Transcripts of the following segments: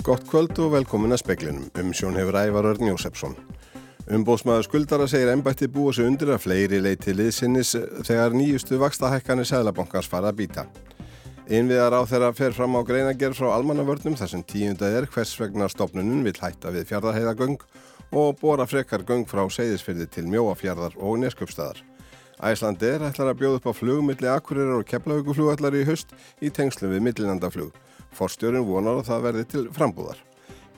Gott kvöld og velkomin að speklinum. Umsjón hefur ævar Örn Jósefsson. Umbóðsmaður skuldara segir ennbætti búa sig undir að fleiri leiti liðsinnis þegar nýjustu vakstahækkanir Sælabankars fara að býta. Einviðar á þeirra fer fram á greinagerð frá almannavörnum þar sem tíundað er hvers vegna stopnunum vil hætta við fjardarheiðagöng og bóra frekar göng frá seyðisfyrði til mjóafjardar og neskjöpstaðar. Æslandi er ætlar að bjóða upp á flugumilli Akureyrar og Keflavíkuflugallar í höst í tengslu við millinandaflug. Forstjórin vonar að það verði til frambúðar.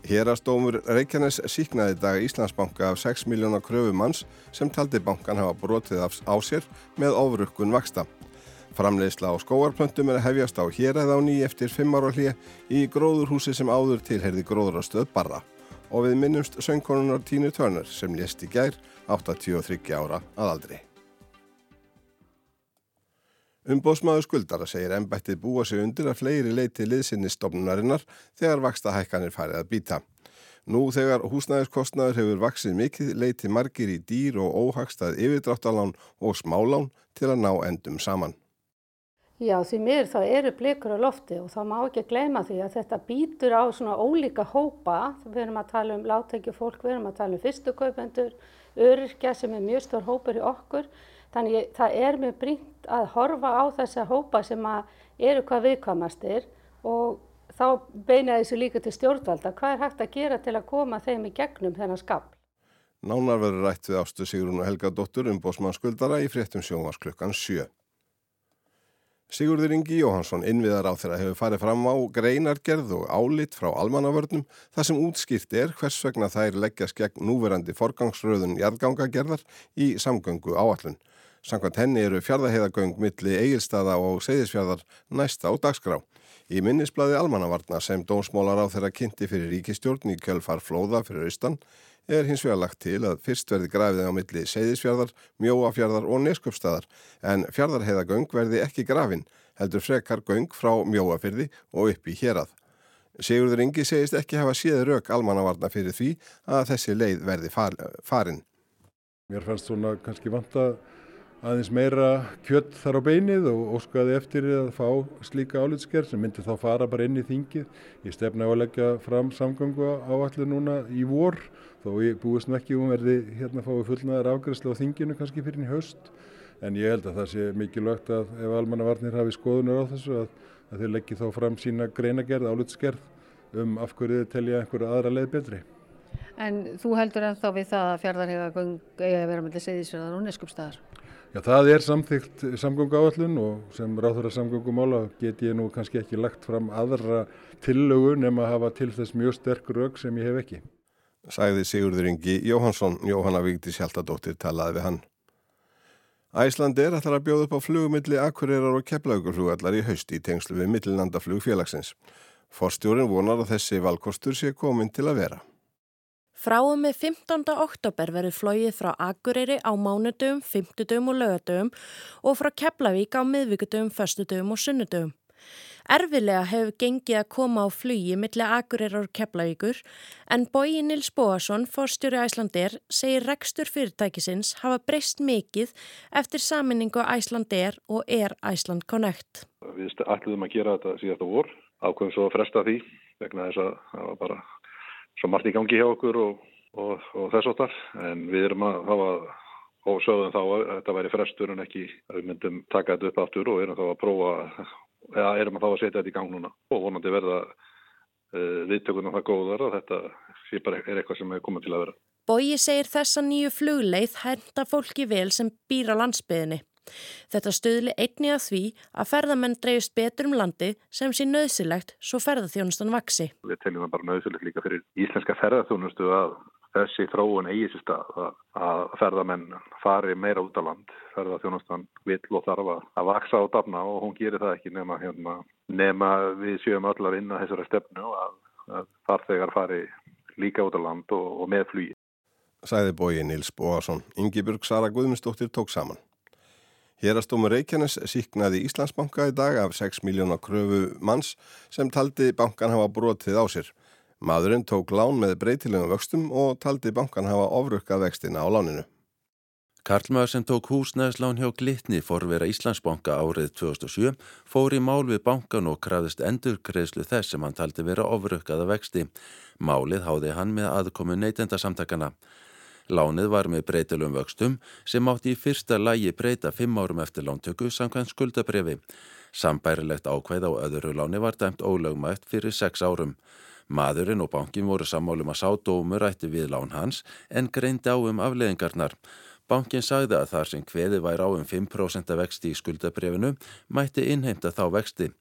Hérastómur Reykjanes síknaði dag Íslandsbanka af 6 miljónar kröfumanns sem taldi bankan hafa brotið á sér með ofrukkun vaksta. Framleiðsla á skóarplöntum er að hefjast á hér eða á ný eftir 5 ára hlýja í gróðurhúsi sem áður tilherði gróðurastöð barra og við minnumst söngkonunar Tínu Törner sem lést í gær 83 ára að aldrei. Umbóðsmaður skuldara segir ennbættið búa sig undir að fleiri leiti liðsinni stofnunarinnar þegar vaksta hækkanir farið að býta. Nú þegar húsnæðiskostnaður hefur vaksið mikið leiti margir í dýr og óhagstað yfirdráttalán og smálán til að ná endum saman. Já því mér þá eru blikur á lofti og þá má ekki gleyma því að þetta býtur á svona ólíka hópa. Við erum að tala um látækju fólk, við erum að tala um fyrstukaupendur, öryrkja sem er mjög stór hópur í okkur. Þannig það er mjög brínt að horfa á þessa hópa sem eru hvað viðkvamastir og þá beina þessu líka til stjórnvalda. Hvað er hægt að gera til að koma þeim í gegnum þennan skapl? Nánar verður rætt við ástu Sigrun og Helga Dóttur um bósmannskuldara í fréttum sjónvars klukkan 7. Sigurður Ingi Jóhansson innviðar á þeirra hefur farið fram á greinargerð og álit frá almannavörnum þar sem útskýrt er hvers vegna þær leggjast gegn núverandi forgangsröðun jarðgangagerðar í samgöngu áallun. Sankvæmt henni eru fjardaheiðagöng milli eigilstaða og segðisfjardar næsta á dagskrá. Í minnisbladi almannavarna sem dómsmólar á þeirra kynnti fyrir ríkistjórn í kjölfar flóða fyrir austan er hins vegar lagt til að fyrst verði grafið á milli segðisfjardar, mjóafjardar og neskjöpstaðar en fjardarheiðagöng verði ekki grafin, heldur frekar göng frá mjóafyrði og upp í hérað. Sigurður Ingi segist ekki hafa síður rauk almannavarna fyrir því að þessi leið verði farin. Mér fannst svona kannski vanta aðeins meira kjött þar á beinið og óskaði eftir að fá slíka álitskerð sem myndi þá fara bara inn í þingið. Ég stefna á að leggja fram samgöngu á allir núna í vor þó ég búist ekki um verði hérna fáið fullnaðar afgræslu á þinginu kannski fyrir í haust en ég held að það sé mikilvægt að ef almannavarnir hafi skoðunar á þessu að, að þeir leggji þá fram sína greinagerð, álitskerð um af hverju þið telja einhverja aðra leið betri. En þú heldur ennþá við það að fjardarhega Já, það er samþygt samgöngu áallun og sem ráður að samgöngumála get ég nú kannski ekki lagt fram aðra tillögu nema að hafa til þess mjög sterk rauk sem ég hef ekki. Sæði Sigurður Ingi Jóhansson, Jóhanna Vigdís Hjaltadóttir talaði við hann. Æslandi er að bjóða upp á flugumilli Akureyrar og Keflaugurflugallar í haust í tengslu við millinandaflug félagsins. Forstjórin vonar að þessi valkostur sé komin til að vera. Frá og með 15. oktober verður flóið frá Akureyri á mánudum, fymtudum og lögadum og frá Keflavík á miðvíkudum, förstudum og sunnudum. Erfilega hefur gengið að koma á flugi millir Akureyrar og Keflavíkur en Bói Nils Bóasson, fórstjóri Æslandir, segir rekstur fyrirtækisins hafa breyst mikið eftir saminningu Æslandir og er Æsland Connect. Við ætluðum að gera þetta síðast á vor, ákveðum svo að fresta því vegna þess að það var bara svo margt í gangi hjá okkur og, og, og þess og þar en við erum að hafa og sögðum þá að þetta væri frestur en ekki að við myndum taka þetta upp aftur og erum þá að prófa eða erum að þá að setja þetta í gang núna og vonandi verða uh, viðtökunum það góðar og þetta er eitthvað sem er komið til að vera. Bói segir þessa nýju flugleið henda fólki vel sem býr á landsbyðinni. Þetta stöðli einni að því að ferðamenn dreifist betur um landi sem sé nöðsilegt svo ferðarþjónustan vaksi. Við teljum það bara nöðsilegt líka fyrir íslenska ferðarþjónustu að þessi þróun eigi sér stað að ferðamenn fari meira út á land. Ferðarþjónustan vill og þarf að vaksa á dafna og hún gerir það ekki nema, hérna, nema við sjöum öll að vinna þessari stefnu að, að farþegar fari líka út á land og, og með flugi. Sæði bói Nils Bóasson. Ingi Burg Sara Guðmundsdóttir tók saman. Hérastómur Reykjanes síknaði Íslandsbanka í dag af 6 miljónar kröfu manns sem taldi bankan hafa brotið á sér. Madurinn tók lán með breytilegum vöxtum og taldi bankan hafa ofrukkað vextina á láninu. Karlmaður sem tók húsnæðislán hjá Glitni forvera Íslandsbanka árið 2007 fór í mál við bankan og krafðist endurgreðslu þess sem hann taldi vera ofrökkaða vexti. Málið háði hann með aðkomu neytendasamtakana. Lánið var með breytilum vöxtum sem átti í fyrsta lægi breyta fimm árum eftir lántöku samkvæmt skuldabrefi. Sambærilegt ákveð á öðru láni var dæmt ólögmætt fyrir sex árum. Maðurinn og bankin voru sammálum að sá dómur ætti við lán hans en greindi á um afleðingarnar. Bankin sagði að þar sem hveði væri á um 5% vexti í skuldabrefinu mætti innheimta þá vexti.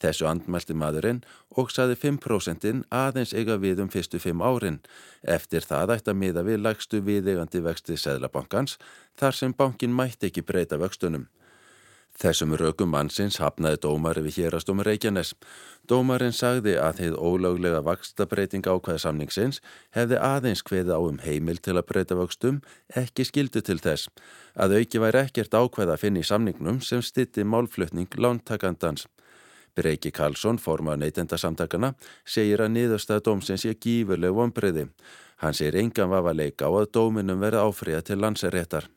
Þessu andmælti maðurinn og sagði 5% aðeins eiga við um fyrstu 5 árin. Eftir það ætti að miða við lagstu viðegandi vexti Sæðlabankans þar sem bankin mætti ekki breyta vöxtunum. Þessum rökum mannsins hafnaði dómari við hérastómi Reykjanes. Dómarin sagði að heið ólöglega vakstabreiting ákvæða samningsins hefði aðeins hveði á um heimil til að breyta vöxtum, ekki skildu til þess. Að auki væri ekkert ákvæða að finna í samningnum sem stitti málflutning lántakandans. Breiki Karlsson, formað neytendasamtakana, segir að niðurstaða dómsins sé gífurleg vonbreyði. Hann segir engan vafa leika á að dóminum verði áfriða til landseréttar.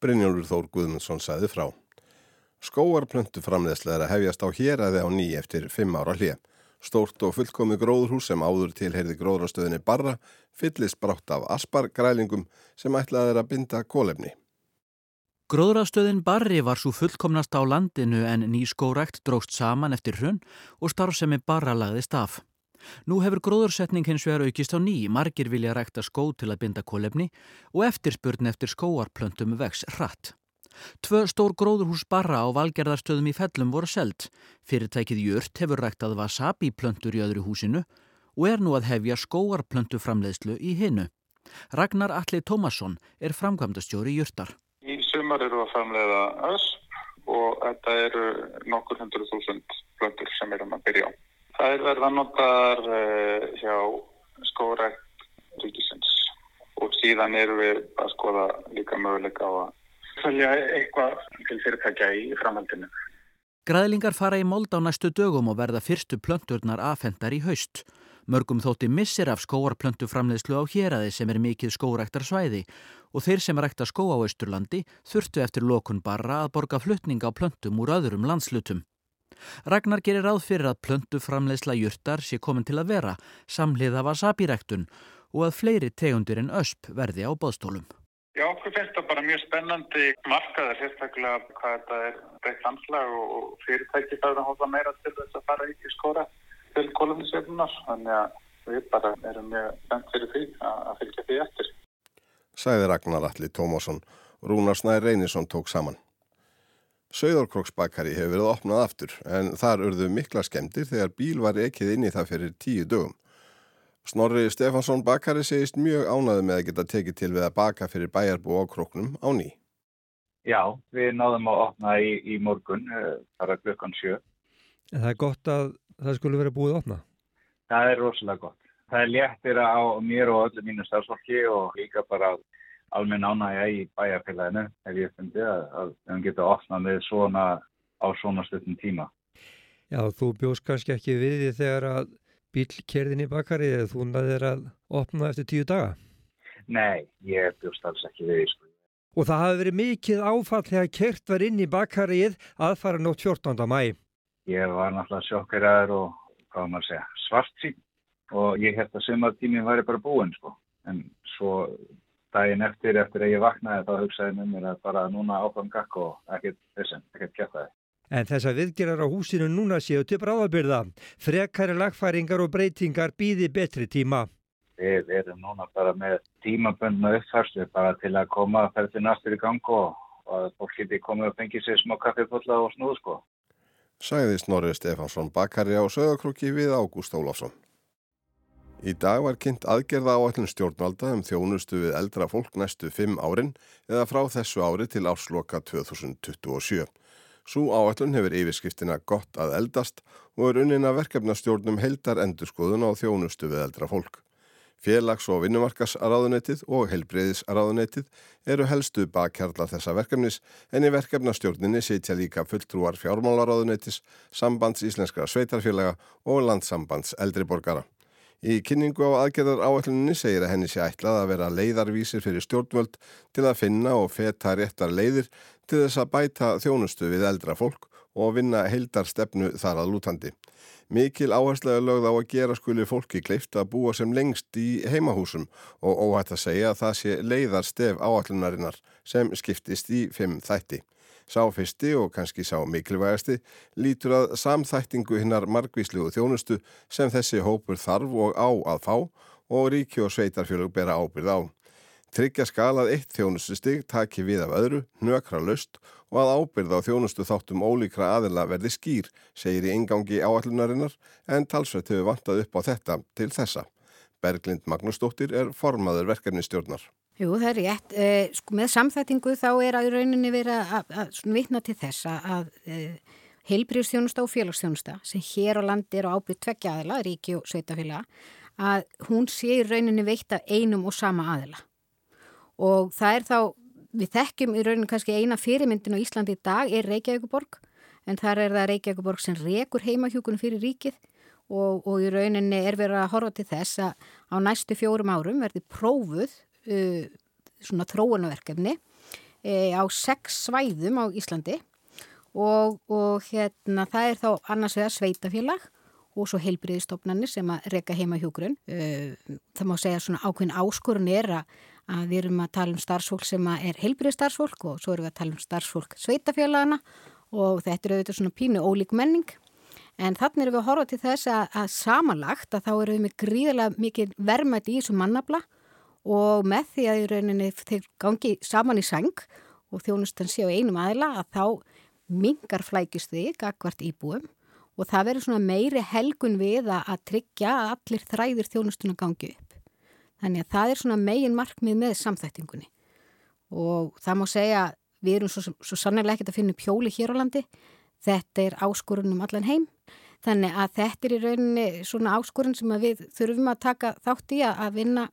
Brynjólfur Þór Guðmundsson sagði frá. Skóarplöntu framleðslega er að hefjast á héræði á ný eftir fimm ára hlið. Stórt og fullkomi gróðurhús sem áður tilheyrði gróðrastöðinni barra fyllist brátt af aspargrælingum sem ætlaði að binda kólefni. Gróðrastöðin barri var svo fullkomnast á landinu en ný skórækt dróst saman eftir hrunn og starfsemi barra lagðist af. Nú hefur gróðursetning hins vegar aukist á ný, margir vilja rækta skó til að binda kólefni og eftirspurn eftir skóarplöntum vex hratt. Tvö stór gróðurhús barra á valgerðarstöðum í fellum voru seld. Fyrirtækið Jört hefur ræktað wasabi-plöntur í öðru húsinu og er nú að hefja skóarplöntuframleiðslu í hinnu. Ragnar Alli Tómasson er framkvæmdastjóri Jörtar. Sumar eru að framleiða ösp og þetta eru nokkur hundru þúsund plöntur sem erum að byrja á. Það er verða notar uh, hjá skórækt ríkisins og síðan eru við að skoða líka möguleika á að selja eitthvað til fyrirtækja í framhaldinu. Græðlingar fara í mold á næstu dögum og verða fyrstu plönturnar afhendar í haust. Mörgum þótti missir af skóarplöntu framleiðslu á héræði sem er mikið skóræktar svæði og þeir sem rækta skó á Östurlandi þurftu eftir lokun barra að borga flutning á plöntum úr öðrum landslutum. Ragnar gerir ráð fyrir að plöntu framleiðsla jurtar sé komin til að vera samhliða vasabiræktun og að fleiri tegundir en ösp verði á boðstólum. Já, okkur finnst það bara mjög spennandi markaður, sérstaklega hvað þetta er breytt anslag og fyrirtæki er að hóða meira til þess að fara í skóra til kolumisveitunar, þannig að við bara erum mjög spennt fyrir því að fylgja því eftir. Sæði Ragnar Alli Tómásson og Rúnar Snær Reynisson tók saman. Söðarkróksbakari hefur verið opnað aftur en þar urðu mikla skemmtir þegar bíl var ekkið inn í það fyrir tíu dögum. Snorri Stefansson bakari segist mjög ánaði með að geta tekið til við að baka fyrir bæjarbú á kroknum á ný. Já, við náðum að opna í, í morgun, þar að klukkan sjö. En það er gott að það skulle vera búið opna? Það er rosalega gott. Það er léttir á mér og öllu mínu stafsfólki og líka bara almenn ánægja í bæjarfélaginu ef ég fundi að, að við geta opnað með svona á svona stundum tíma. Já, þú bjóðs kannski ekki við því þegar að bílkerðin í bakarið eða þú næðir að opna eftir tíu daga? Nei, ég bjóst alls ekki við því. Sko. Og það hafi verið mikið áfall þegar kert var inn í bakarið aðfara nótt 14. mæ. Ég var náttúrulega sjokkeraður og, hvað maður segja, svart sín og ég held að sumartíminn væri bara búinn sko. En svo daginn eftir, eftir að ég vaknaði þá hugsaði með mér að bara núna áfram gakk og ekkert þessum, ekkert kæftæði. En þessar viðgerar á húsinu núna séu til bráðabyrða. Frekari lagfæringar og breytingar býði betri tíma. Við erum núna bara með tímaböndna uppfærslu bara til að koma að ferði næstur í gang og að fólk geti komið og fengið sér smá kaffipotla og snúð sko. Sæði Snorri Stefansson bakari á söðakrúki við Ágúst Ólafsson. Í dag var kynnt aðgerða áallin stjórnvalda um þjónustu við eldra fólk næstu fimm árin eða frá þessu ári til ársloka 2027. Sú áallun hefur yfirskriftina gott að eldast og er unnin að verkefnastjórnum heldar endurskoðun á þjónustu við eldra fólk. Félags- og vinnumarkasraðunetið og helbreyðisraðunetið eru helstu bakkjarla þessa verkefnis en í verkefnastjórninni sitja líka fulltrúar fjármálaráðunetis, sambands íslenskara sveitarfélaga og landsambands eldriborgara. Í kynningu á aðgerðar áalluninni segir að henni sé ætlað að vera leiðarvísir fyrir stjórnvöld til að finna og feta réttar leiðir til þess að bæta þjónustu við eldra fólk og vinna heildarstefnu þar að lútandi. Mikil áherslega lögð á að gera skuli fólki kleift að búa sem lengst í heimahúsum og óhætt að segja að það sé leiðarstef áallunarinnar sem skiptist í fimm þætti. Sá fyrsti og kannski sá mikilvægasti lítur að samþættingu hinnar margvísluðu þjónustu sem þessi hópur þarf og á að fá og ríki og sveitarfjölug bera ábyrð á. Tryggja skalað eitt þjónustustig taki við af öðru, nökra löst og að ábyrð á þjónustu þáttum ólíkra aðila verði skýr, segir í engangi áallunarinnar en talsveit hefur vantað upp á þetta til þessa. Berglind Magnúsdóttir er formaður verkefnistjórnar. Jú, það er rétt. Eh, sko, með samþættingu þá er að rauninni vera að, vitna til þessa að eh, heilbríðstjónusta og félagsstjónusta sem hér á landi er á ábyrð tveggja aðila, ríki og sveitafélaga, að hún sé í rauninni veitt af einum og sama aðila. Og það er þá, við þekkjum í rauninni kannski eina fyrirmyndin á Íslandi í dag er Reykjavíkuborg, en þar er það Reykjavíkuborg sem rekur heimahjókunum fyrir ríkið og, og í rauninni er verið að horfa til þess að á næstu fjórum árum verði prófuð uh, svona þróunverkefni uh, á sex svæðum á Íslandi og, og hérna það er þá annars vegar sveitafélag og svo heilbriðistofnarnir sem að reyka heima hjógrun. Uh, það má segja svona ákveðin áskorun er að, að við erum að tala um starfsfólk sem er heilbriðstarfsfólk og svo erum við að tala um starfsfólk sveitafélagana og þetta er auðvitað svona pínu ólík menning. En þannig erum við að horfa til þess að, að samanlagt að þá erum við með gríðilega mikið vermaði í þessu mannabla og með því að í rauninni þeir gangi saman í seng og þjónustan sé á einum aðila að þá mingar flækist þig akkvart íbúum og það verður svona meiri helgun við að tryggja að allir þræðir þjónustuna gangi upp. Þannig að það er svona megin markmið með samþættingunni. Og það má segja við erum svo, svo sannlega ekkert að finna pjóli hér á landi, þetta er áskorunum allan heim. Þannig að þetta er í rauninni svona áskorun sem við þurfum að taka þátt í að vinna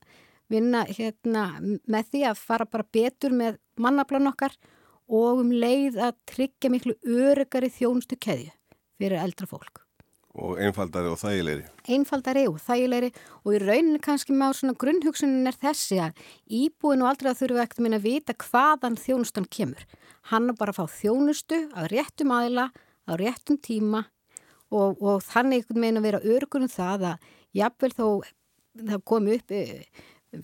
vinna hérna með því að fara bara betur með mannaplan okkar og um leið að tryggja miklu örygari þjónustu keðju fyrir eldra fólk. Og einfaldari og þægilegri. Einfaldari og þægilegri og í rauninni kannski með á svona grunnhugsunin er þessi að íbúin og aldrei að þurfu ekkert minna að vita hvaðan þjónustan kemur. Hann er bara að fá þjónustu að réttum aðila, á réttum tíma og, og þannig einhvern veginn að vera örygurinn það að jafnvel þó það komi upp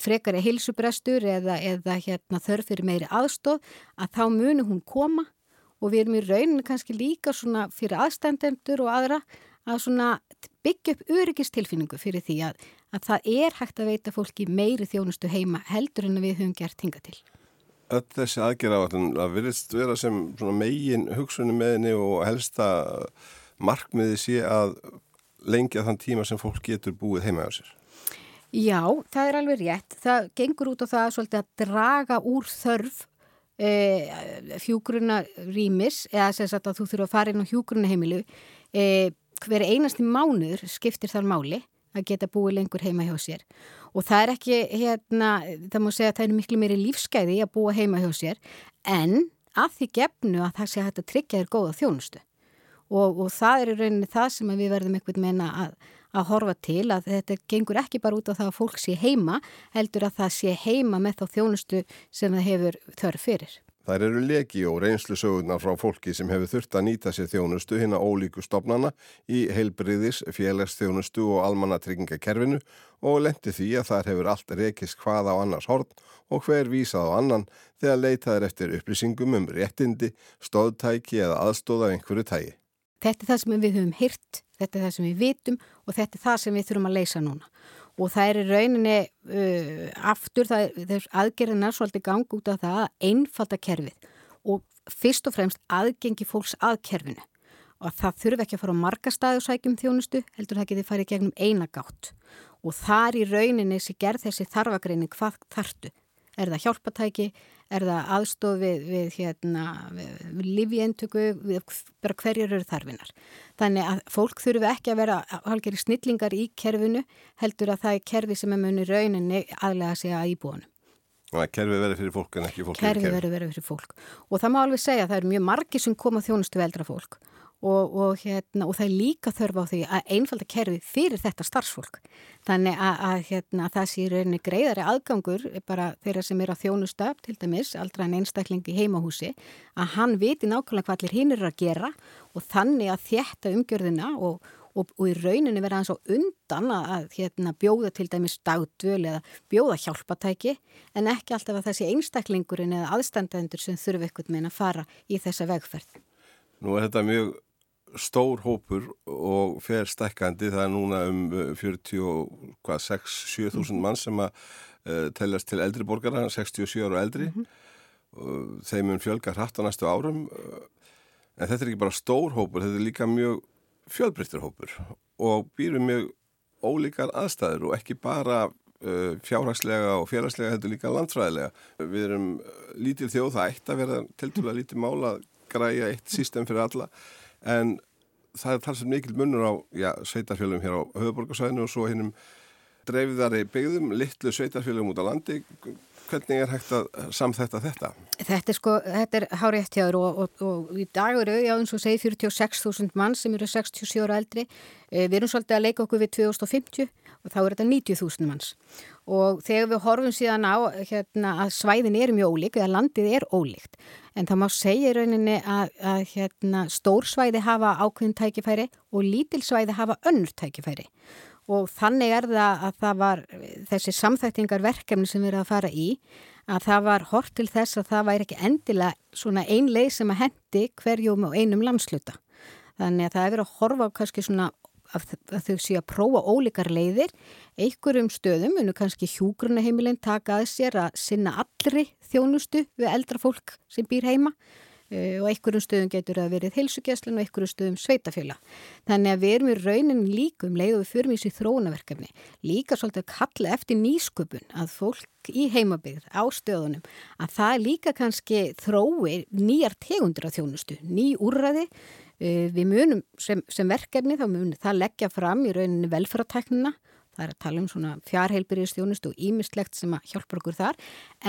frekar er hilsubrestur eða, eða hérna, þörf fyrir meiri aðstóð að þá muni hún koma og við erum í rauninu kannski líka svona fyrir aðstendendur og aðra að byggja upp öryggistilfinningu fyrir því að, að það er hægt að veita fólki meiri þjónustu heima heldur en við höfum gert hinga til. Öll þessi aðgerðavatn að virðist vera sem megin hugsunum meðinni og helsta markmiði sé að lengja þann tíma sem fólk getur búið heima á sér. Já, það er alveg rétt. Það gengur út á það svolítið að draga úr þörf e, hjúgruna rýmis eða að þú þurfa að fara inn á hjúgruna heimilu. E, hver einasti mánuður skiptir þar máli að geta búið lengur heima hjá sér. Og það er ekki, hérna, það má segja að það er miklu meiri lífskeiði að búa heima hjá sér en að því gefnu að það sé að þetta tryggja þér góða þjónustu. Og, og það er í rauninni það sem við verðum eitthvað meina að að horfa til að þetta gengur ekki bara út á það að fólk sé heima, heldur að það sé heima með þá þjónustu sem það hefur þörf fyrir. Það eru leki og reynslu sögurnar frá fólki sem hefur þurft að nýta sér þjónustu hinn að ólíku stopnana í heilbriðis, félagsþjónustu og almannatryggingakerfinu og lendi því að þar hefur allt rekist hvað á annars hort og hver vísað á annan þegar leitaður eftir upplýsingum um réttindi, stóðtæki eða aðstóða einhverju tægi. Þetta er það sem við höfum hyrt, þetta er það sem við vitum og þetta er það sem við þurfum að leysa núna. Og það er í rauninni uh, aftur, það er aðgerðina svolítið gang út af það að einfalda kerfið og fyrst og fremst aðgengi fólks að kerfinu. Og það þurfi ekki að fara á marga staðursækjum þjónustu, heldur það getið farið gegnum eina gátt. Og þar í rauninni sem gerð þessi þarfagreining hvað þartu. Er það hjálpatæki, er það aðstof við, við, hérna, við livjendtöku, bara hverjur eru þarfinar. Þannig að fólk þurfu ekki að vera halgeri snillingar í kerfinu, heldur að það er kerfi sem er munið rauninni aðlega sig að íbúinu. Og að kerfi verið fyrir fólk en ekki fólk. Kerfi verið verið fyrir fólk. Og það má alveg segja að það eru mjög margi sem koma þjónustu veldra fólk og, og, hérna, og það er líka þörf á því að einfalda kerfi fyrir þetta starfsfólk. Þannig að, að, hérna, að það sé rauninni greiðari aðgangur bara þeirra sem er á þjónustöf til dæmis, aldrei en einstaklingi heimahúsi, að hann viti nákvæmlega hvað allir hinn eru að gera og þannig að þjætta umgjörðina og, og, og í rauninni vera hans á undan að hérna, bjóða til dæmis dagdvöl eða bjóða hjálpatæki en ekki alltaf að þessi einstaklingurinn eða aðstandendur sem þurfu ekkert meina að fara í þessa vegferð. Nú er þetta mjög stór hópur og fer stekkandi, það er núna um 46-7 þúsund mann sem að uh, teljast til eldri borgara, 67 ára og eldri. Mm -hmm. þeim mun fjölga hratt á næstu árum. En þetta er ekki bara stór hópur, þetta er líka mjög fjölbreyttur hópur og býrum mjög ólíkar aðstæður og ekki bara uh, fjárhagslega og félagslega heldur líka landfræðilega. Við erum lítil þjóð, það eitt að vera til dæla lítið mála að græja eitt sístem fyrir alla en það er talsið mikil munur á já, sveitarfjölum hér á höfuborgarsæðinu og svo hinnum dreifðari byggðum, litlu sveitarfjölum út á landi. Hvernig er hægt að samþetta þetta? Þetta er sko, þetta er hárið þér og, og, og í dag eru, já eins og segi 46.000 mann sem eru 67 ára eldri. Eh, við erum svolítið að leika okkur við 2050 og þá er þetta 90.000 manns. Og þegar við horfum síðan á hérna, að svæðin er mjög ólík, eða landið er ólíkt, en það má segja í rauninni að, að hérna, stórsvæði hafa ákveðin tækifæri og lítilsvæði hafa önnur tækifæri og þannig er það að það var þessi samþæktingarverkefni sem við erum að fara í að það var hort til þess að það væri ekki endilega svona ein leið sem að hendi hverjum og einum landsluta. Þannig að það er verið að horfa á kannski svona að, að þau sé að prófa ólíkar leiðir. Einhverjum stöðum munu kannski hjúgrunaheimilinn taka að sér að sinna allri þjónustu við eldra fólk sem býr heima Eh, og einhverjum stöðum getur það verið heilsugjæslinn og einhverjum stöðum sveitafjöla. Þannig að við erum í raunin líkum leið og við förum í þessi þróunaverkefni. Líka svolítið að kalla eftir nýsköpun að fólk í heimabigð á stöðunum að það líka kannski þrói nýjar tegundur af þjónustu, ný úrraði. Eh, við munum sem, sem verkefni þá munum það leggja fram í rauninni velfærateknina Það er að tala um svona fjárheilbyrjastjónust og ímyndslegt sem að hjálpa okkur þar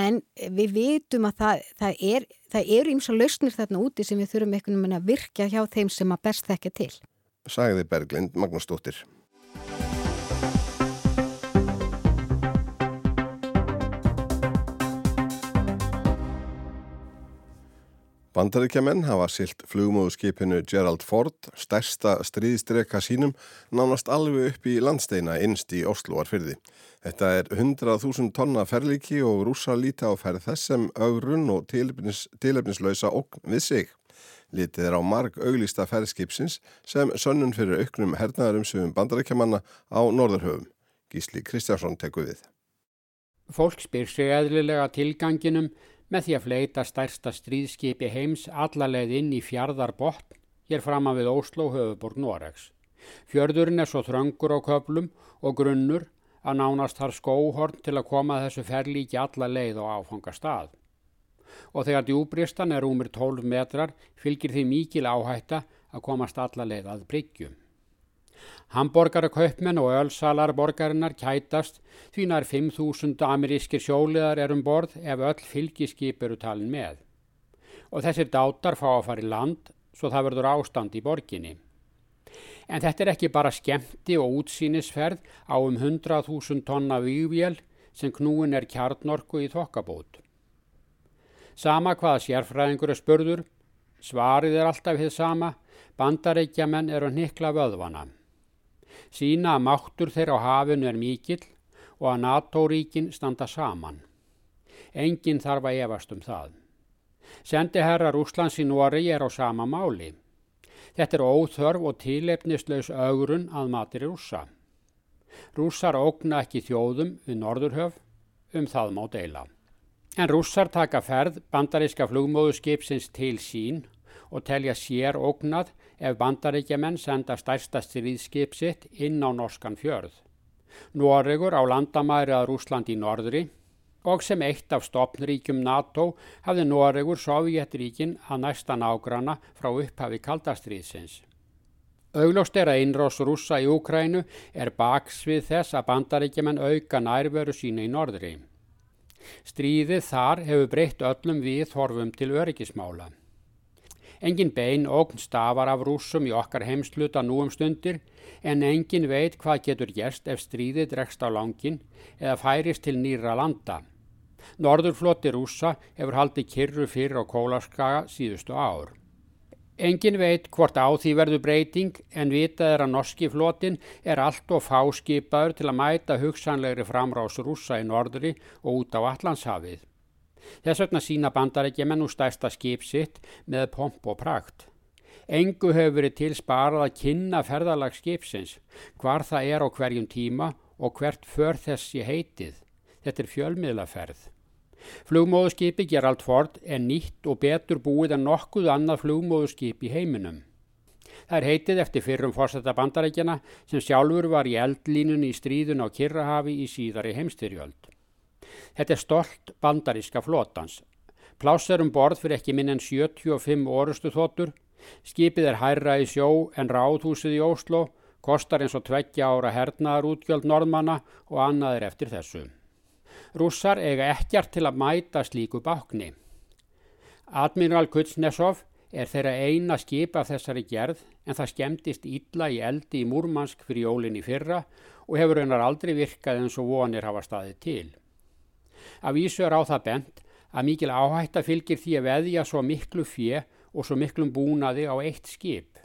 en við vitum að það, það, er, það eru ímsa lausnir þarna úti sem við þurfum einhvern veginn að virka hjá þeim sem að best þekka til. Sæði Berglind Magnúsdóttir. Bandaríkjaman hafa silt flugmóðuskipinu Gerald Ford, stærsta stríðstreka sínum, nánast alveg upp í landsteina innst í Osloarfyrði. Þetta er 100.000 tonna ferlíki og rúsa líta á ferð þess sem augrun og tilefnis, tilefnislausa okn við sig. Litið er á marg auglista ferðskipsins sem sönnun fyrir auknum hernaðarum sögum bandaríkjamanna á Norðurhöfum. Gísli Kristjánsson teku við. Fólk spyr sig eðlilega tilganginum með því að fleita stærsta stríðskipi heims allarleið inn í fjardarbott hér fram að við Óslo höfuborg Noregs. Fjörðurinn er svo þröngur á köplum og grunnur að nánast þar skóhorn til að koma þessu ferlíki allarleið og áfanga stað. Og þegar djúbristan er umir 12 metrar fylgir því mikil áhætta að komast allarleið að bryggjum. Hamborgara kaupmenn og ölsalar borgarinnar kætast því nær 5.000 amerískir sjóliðar er um borð ef öll fylgiskip eru talin með. Og þessir dátar fá að fara í land svo það verður ástand í borginni. En þetta er ekki bara skemmti og útsýnisferð á um 100.000 tonna vývél sem knúin er kjarnorku í þokkabót. Sama hvaða sérfræðingur er spörður, svarið er alltaf hitt sama, bandareikjamenn eru nikla vöðvana sína að máttur þeirra á hafinu er mikill og að NATO-ríkin standa saman. Engin þarf að efast um það. Sendiherrar Úslands í Nóri er á sama máli. Þetta er óþörf og tilefnislaus augurun að matir rúsa. Rússar ógna ekki þjóðum við Norðurhöf, um það má deila. En rússar taka ferð bandaríska flugmóðuskipsins til sín og telja sér ógnað ef bandaríkjaman senda stærsta stríðskip sitt inn á norskan fjörð. Noregur á landamæri að Rúsland í norðri og sem eitt af stopnríkjum NATO hafði Noregur Sovjetríkin að næsta nágrana frá upphafi kaldastriðsins. Auglóst er að einrós rúsa í Úkrænu er baksvið þess að bandaríkjaman auka nærveru sína í norðri. Stríðið þar hefur breytt öllum við horfum til öryggismála. Engin bein ógn stafar af rúsum í okkar heimsluta nú um stundir en engin veit hvað getur gerst ef stríðið dregst á langin eða færist til nýra landa. Norðurfloti rúsa hefur haldið kyrru fyrir á kólaskaga síðustu ár. Engin veit hvort á því verður breyting en vitað er að norski flotin er allt og fáskipaður til að mæta hugsanlegri framrás rúsa í norðri og út á Allandshafið. Þess vegna sína bandarækjumenn úr stærsta skip sitt með pomp og prakt. Engu hefur verið til sparað að kynna ferðalag skipsins, hvar það er á hverjum tíma og hvert för þessi heitið. Þetta er fjölmiðlaferð. Flugmóðuskipi Gerald Ford er nýtt og betur búið en nokkuð annað flugmóðuskip í heiminum. Það er heitið eftir fyrrum fórsetta bandarækjana sem sjálfur var í eldlínunni í stríðun á Kirrahafi í síðari heimstyrjöld. Þetta er stolt bandaríska flotans. Pláss er um borð fyrir ekki minn en 75 orustu þóttur. Skipið er hærra í sjó en ráðhúsið í Óslo, kostar eins og tveggja ára hernaðar útgjöld norðmanna og annað er eftir þessu. Rússar eiga ekkert til að mæta slíku bákni. Admiral Kuznetsov er þeirra eina skip af þessari gerð en það skemmtist illa í eldi í Múrmansk fyrir jólinn í fyrra og hefur raunar aldrei virkað eins og vonir hafa staðið til. Af ísu er á það bent að mikil áhætta fylgir því að veðja svo miklu fjö og svo miklum búnaði á eitt skip.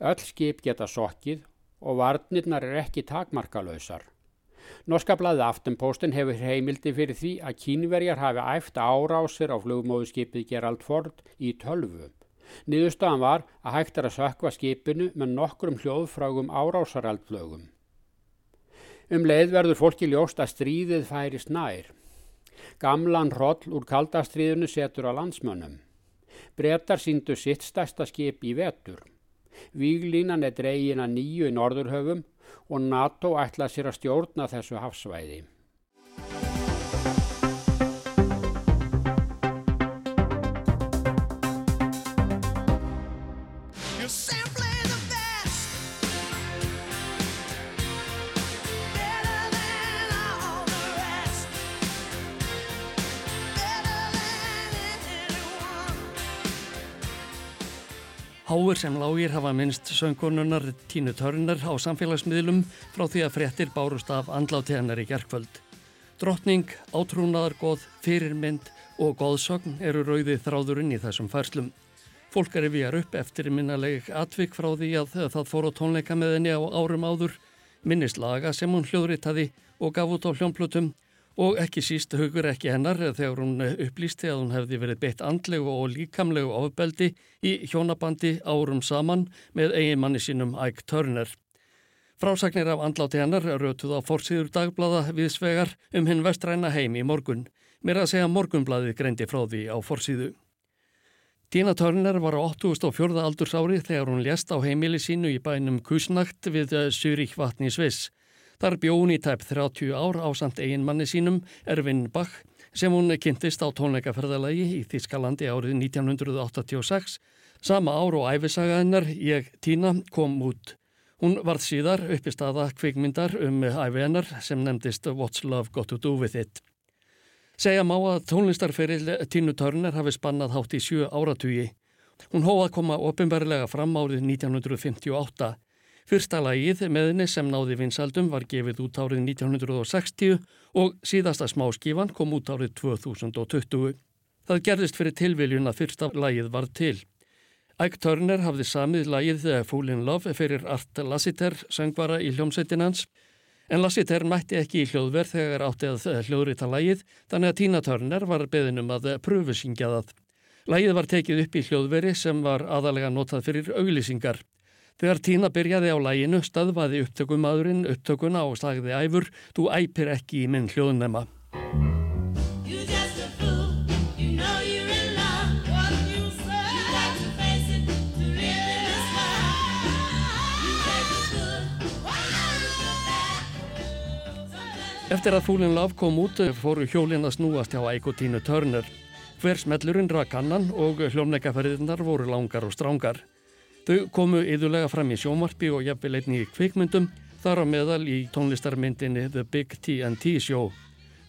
Öll skip geta sokkið og varnirnar er ekki takmarkalösar. Norska blaði Aftenposten hefur heimildi fyrir því að kínverjar hafi æft árásir á flugmóðuskipið Gerald Ford í tölvu. Niðurstaðan var að hægt er að sökva skipinu með nokkrum hljóðfrágum árásaraldflögum. Um leið verður fólki ljóst að stríðið færi snær. Gamlan hroll úr kaldastriðinu setur á landsmönnum. Bretar síndu sitt stærsta skip í vetur. Víglínan er dregin að nýju í norðurhöfum og NATO ætla sér að stjórna þessu hafsvæði. Háir sem lágir hafa minnst söngkonunnar Tínu Törnar á samfélagsmiðlum frá því að fréttir bárust af andláti hennar í gerkvöld. Drottning, átrúnaðargoð, fyrirmynd og góðsögn eru rauði þráðurinn í þessum færslum. Fólk er við upp eftir minnaleg atvik frá því að það fór á tónleika með henni á árum áður, minnislaga sem hún hljóðritaði og gaf út á hljómplutum og ekki síst hugur ekki hennar þegar hún upplýsti að hún hefði verið beitt andlegu og líkamlegu ofbeldi í hjónabandi árum saman með eiginmanni sínum Ike Turner. Frásagnir af andláti hennar rötuð á fórsýður dagblada viðsvegar um hinn vestræna heim í morgun. Mér að segja morgunbladið greindi frá því á fórsýðu. Tina Turner var á 84. aldursári þegar hún lést á heimili sínu í bænum Kusnagt við Zürich vatni Sviss. Þar bjón í tæp 30 ár á samt eiginmanni sínum, Ervin Bach, sem hún kynntist á tónleikaferðalagi í Þískalandi árið 1986. Sama ár og æfisaga hennar, ég, Tína, kom út. Hún varð síðar uppi staða kvikmyndar um æfi hennar sem nefndist What's Love Got To Do With It. Segja má að tónlistarferil Tínu Törner hafi spannað hátt í sjö áratugi. Hún hóða að koma ofinbarlega fram árið 1958 Fyrsta lagið meðinni sem náði vinsaldum var gefið út árið 1960 og síðasta smáskífan kom út árið 2020. Það gerðist fyrir tilviljun að fyrsta lagið var til. Ike Turner hafði samið lagið The Fool in Love fyrir Art Lassiter, söngvara í hljómsveitinans. En Lassiter mætti ekki í hljóðverð þegar átti að hljóðrita lagið, þannig að Tina Turner var beðinum að pröfusingja það. Lagið var tekið upp í hljóðveri sem var aðalega notað fyrir auglýsingar. Þegar Tína byrjaði á læginu staðvaði upptökumadurinn upptökuna og sagði æfur, þú æpir ekki í minn hljóðnema. Eftir að Fúlin Love kom út fóru hjólinn að snúast hjá Eiko Tínu Törner. Hver smellurinn rak annan og hljómleikaferðirnar voru langar og strángar. Þau komu yðurlega fram í sjómarpi og jafnvel einni í kvikmyndum, þar á meðal í tónlistarmyndinni The Big T&T Show.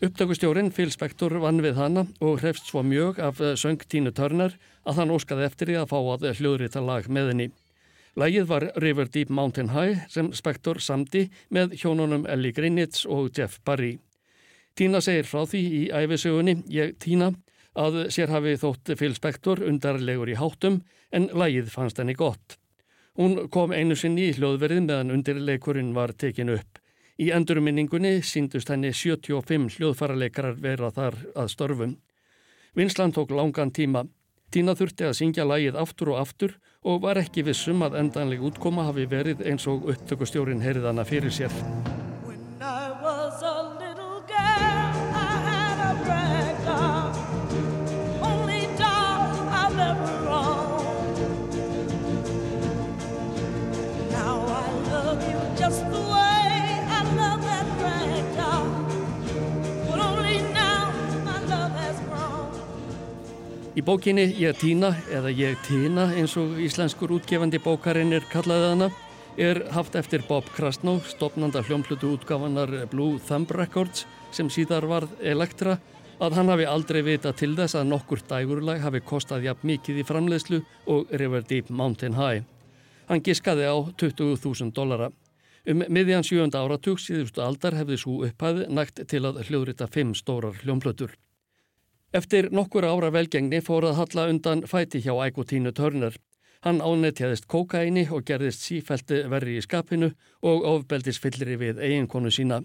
Upptökustjórin Phil Spector vann við hana og hrefst svo mjög af eh, söng Tínu Törnar að hann óskaði eftir því að fá að hljóðrita lag með henni. Lægið var River Deep Mountain High sem Spector samdi með hjónunum Ellie Greenitz og Jeff Barry. Tína segir frá því í æfisögunni, ég Tína, að sér hafi þótt Phil Spector undarlegur í háttum en lægið fannst henni gott. Hún kom einu sinni í hljóðverðin meðan undirleikurinn var tekin upp. Í endurminningunni síndust henni 75 hljóðfaraleikarar vera þar að störfum. Vinslan tók langan tíma. Tína þurfti að syngja lægið aftur og aftur og var ekki vissum að endanleg útkoma hafi verið eins og upptökustjórin heyrðana fyrir sér. Í bókinni Ég týna eða Ég týna eins og íslenskur útgefandi bókarinn er kallaðið hana er haft eftir Bob Krasnow, stopnanda hljómplutu útgáfanar Blue Thumb Records sem síðar varð Elektra að hann hafi aldrei vita til þess að nokkur dægurlag hafi kostað jafn mikið í framleiðslu og River Deep Mountain High. Hann giskaði á 20.000 dollara. Um miðjan sjönda áratug síðustu aldar hefði svo upphæði nægt til að hljóðrita fimm stórar hljómplutur. Eftir nokkur ára velgengni fór að halla undan fæti hjá ægotínu törnur. Hann ánetjaðist kókaini og gerðist sífælti verri í skapinu og ofbeldisfyllri við eiginkonu sína.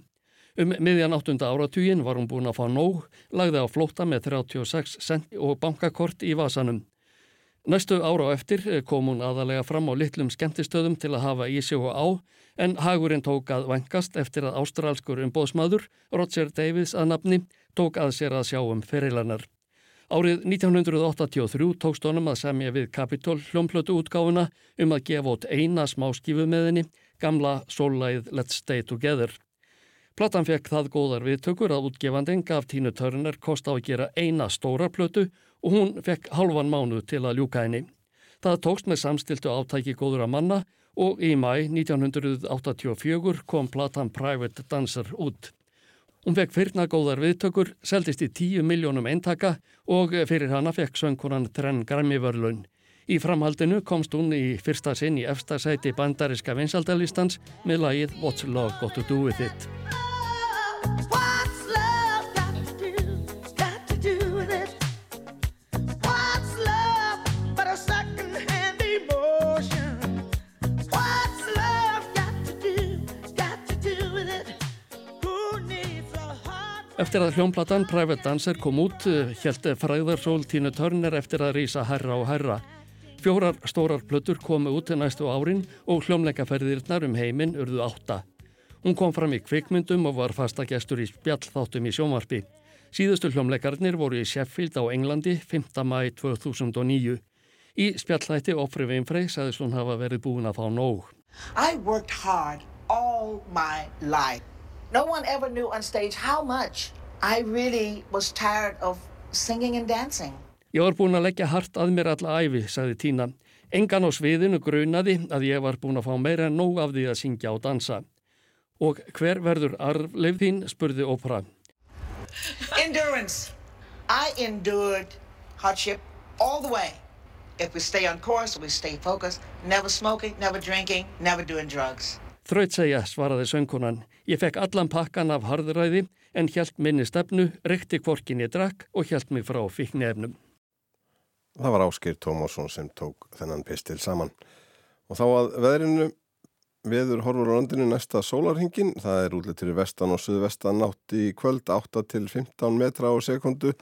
Um miðjan 8. áratugin var hún búin að fá nóg, lagði á flóta með 36 cent og bankakort í vasanum. Næstu ára á eftir kom hún aðalega fram á litlum skemmtistöðum til að hafa í sig og á, en hagurinn tók að vengast eftir að ástralskur umbóðsmaður, Roger Davies að nafni, tók að sér að sjá um ferilanar. Árið 1983 tókst honum að semja við Capitol hljómplötu útgáfuna um að gefa út eina smáskifu með henni, gamla sólæð Let's Stay Together. Platan fekk það góðar viðtökur að útgefandin gaf Tínu Törner kost á að gera eina stóra plötu og hún fekk halvan mánu til að ljúka henni. Það tókst með samstiltu átæki góður að manna og í mæ 1984 kom platan Private Dancer út. Hún fekk fyrna góðar viðtökur, seldist í 10 miljónum eintaka og fyrir hana fekk söngkonan Trenn Græmivörlun. Í framhaldinu komst hún í fyrsta sinn í efstasæti bandariska vinsaldalistans með lagið What's Love Got To Do With It. Eftir að hljómplatan Private Dancer kom út, held eh, fræðarsól Tínu Törner eftir að rýsa herra og herra. Fjórar stórar plötur komu út til næstu árin og hljómleikaferðirnar um heiminn urðu átta. Hún kom fram í kvikmyndum og var fasta gestur í spjallþáttum í sjónvarpi. Síðustu hljómleikarnir voru í Sheffield á Englandi 5. mæ 2009. Í spjallþætti Ofri Veinfrey sagðist hún hafa verið búin að fá nóg. No one ever knew on stage how much I really was tired of singing and dancing. Ég var búin að leggja hart að mér alla æfi, sagði Tína. Engan á sviðinu grunaði að ég var búin að fá meira en nóg af því að syngja og dansa. Og hver verður arfleif þín, spurði Ópra. Endurance. I endured hardship all the way. If we stay on course, we stay focused, never smoking, never drinking, never doing drugs. Þraut segja, svaraði söngkonan. Ég fekk allan pakkan af harðuræði en hjælt minni stefnu, rekti kvorkin ég drakk og hjælt mig frá fiknefnum. Það var Áskir Tómásson sem tók þennan pistil saman. Og þá að veðrinu veður horfur á landinu næsta sólarhingin. Það er útlettir í vestan og suðvestan nátt í kvöld 8 til 15 metra á sekundu.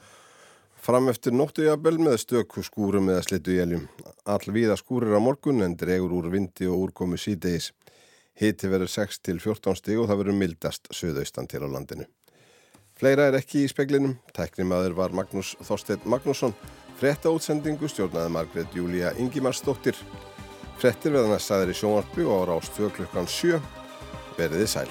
Fram eftir nóttu jafnvel með stöku skúrum eða slittu jæljum. All viða skúrir á morgun en dregur úr vindi og úrkomu síðdeis. Hiti verður 6 til 14 stíg og það verður mildast söðaustan til á landinu. Fleira er ekki í speklinum. Tæknimaður var Magnús Þorstein Magnússon. Fretta útsendingu stjórnaði Margret Júlia Ingimarsdóttir. Frettir veðan að staðir í sjónvarpi og ára á stöð klukkan 7. Verðið sæl.